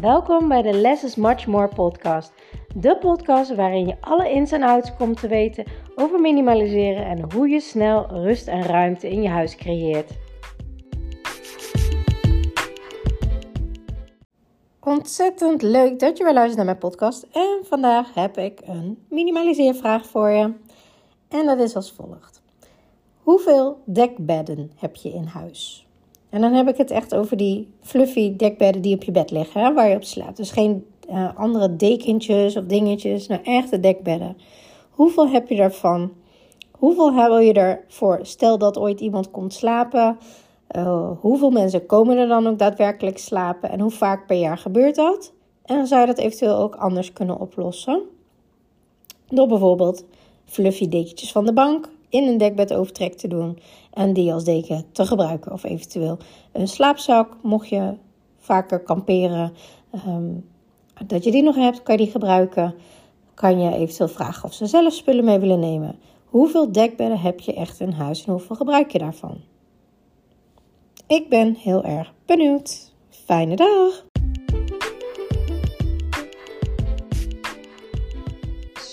Welkom bij de Less is Much More podcast. De podcast waarin je alle ins en outs komt te weten over minimaliseren en hoe je snel rust en ruimte in je huis creëert. Ontzettend leuk dat je weer luistert naar mijn podcast. En vandaag heb ik een minimaliseervraag voor je. En dat is als volgt. Hoeveel dekbedden heb je in huis? En dan heb ik het echt over die fluffy dekbedden die op je bed liggen, hè, waar je op slaapt. Dus geen uh, andere dekentjes of dingetjes, nou echte dekbedden. Hoeveel heb je daarvan? Hoeveel wil je ervoor? Stel dat ooit iemand komt slapen. Uh, hoeveel mensen komen er dan ook daadwerkelijk slapen? En hoe vaak per jaar gebeurt dat? En zou je dat eventueel ook anders kunnen oplossen. Door bijvoorbeeld fluffy dekentjes van de bank in een dekbedovertrek te doen en die als deken te gebruiken. Of eventueel een slaapzak, mocht je vaker kamperen, ehm, dat je die nog hebt, kan je die gebruiken. Kan je eventueel vragen of ze zelf spullen mee willen nemen. Hoeveel dekbedden heb je echt in huis en hoeveel gebruik je daarvan? Ik ben heel erg benieuwd. Fijne dag!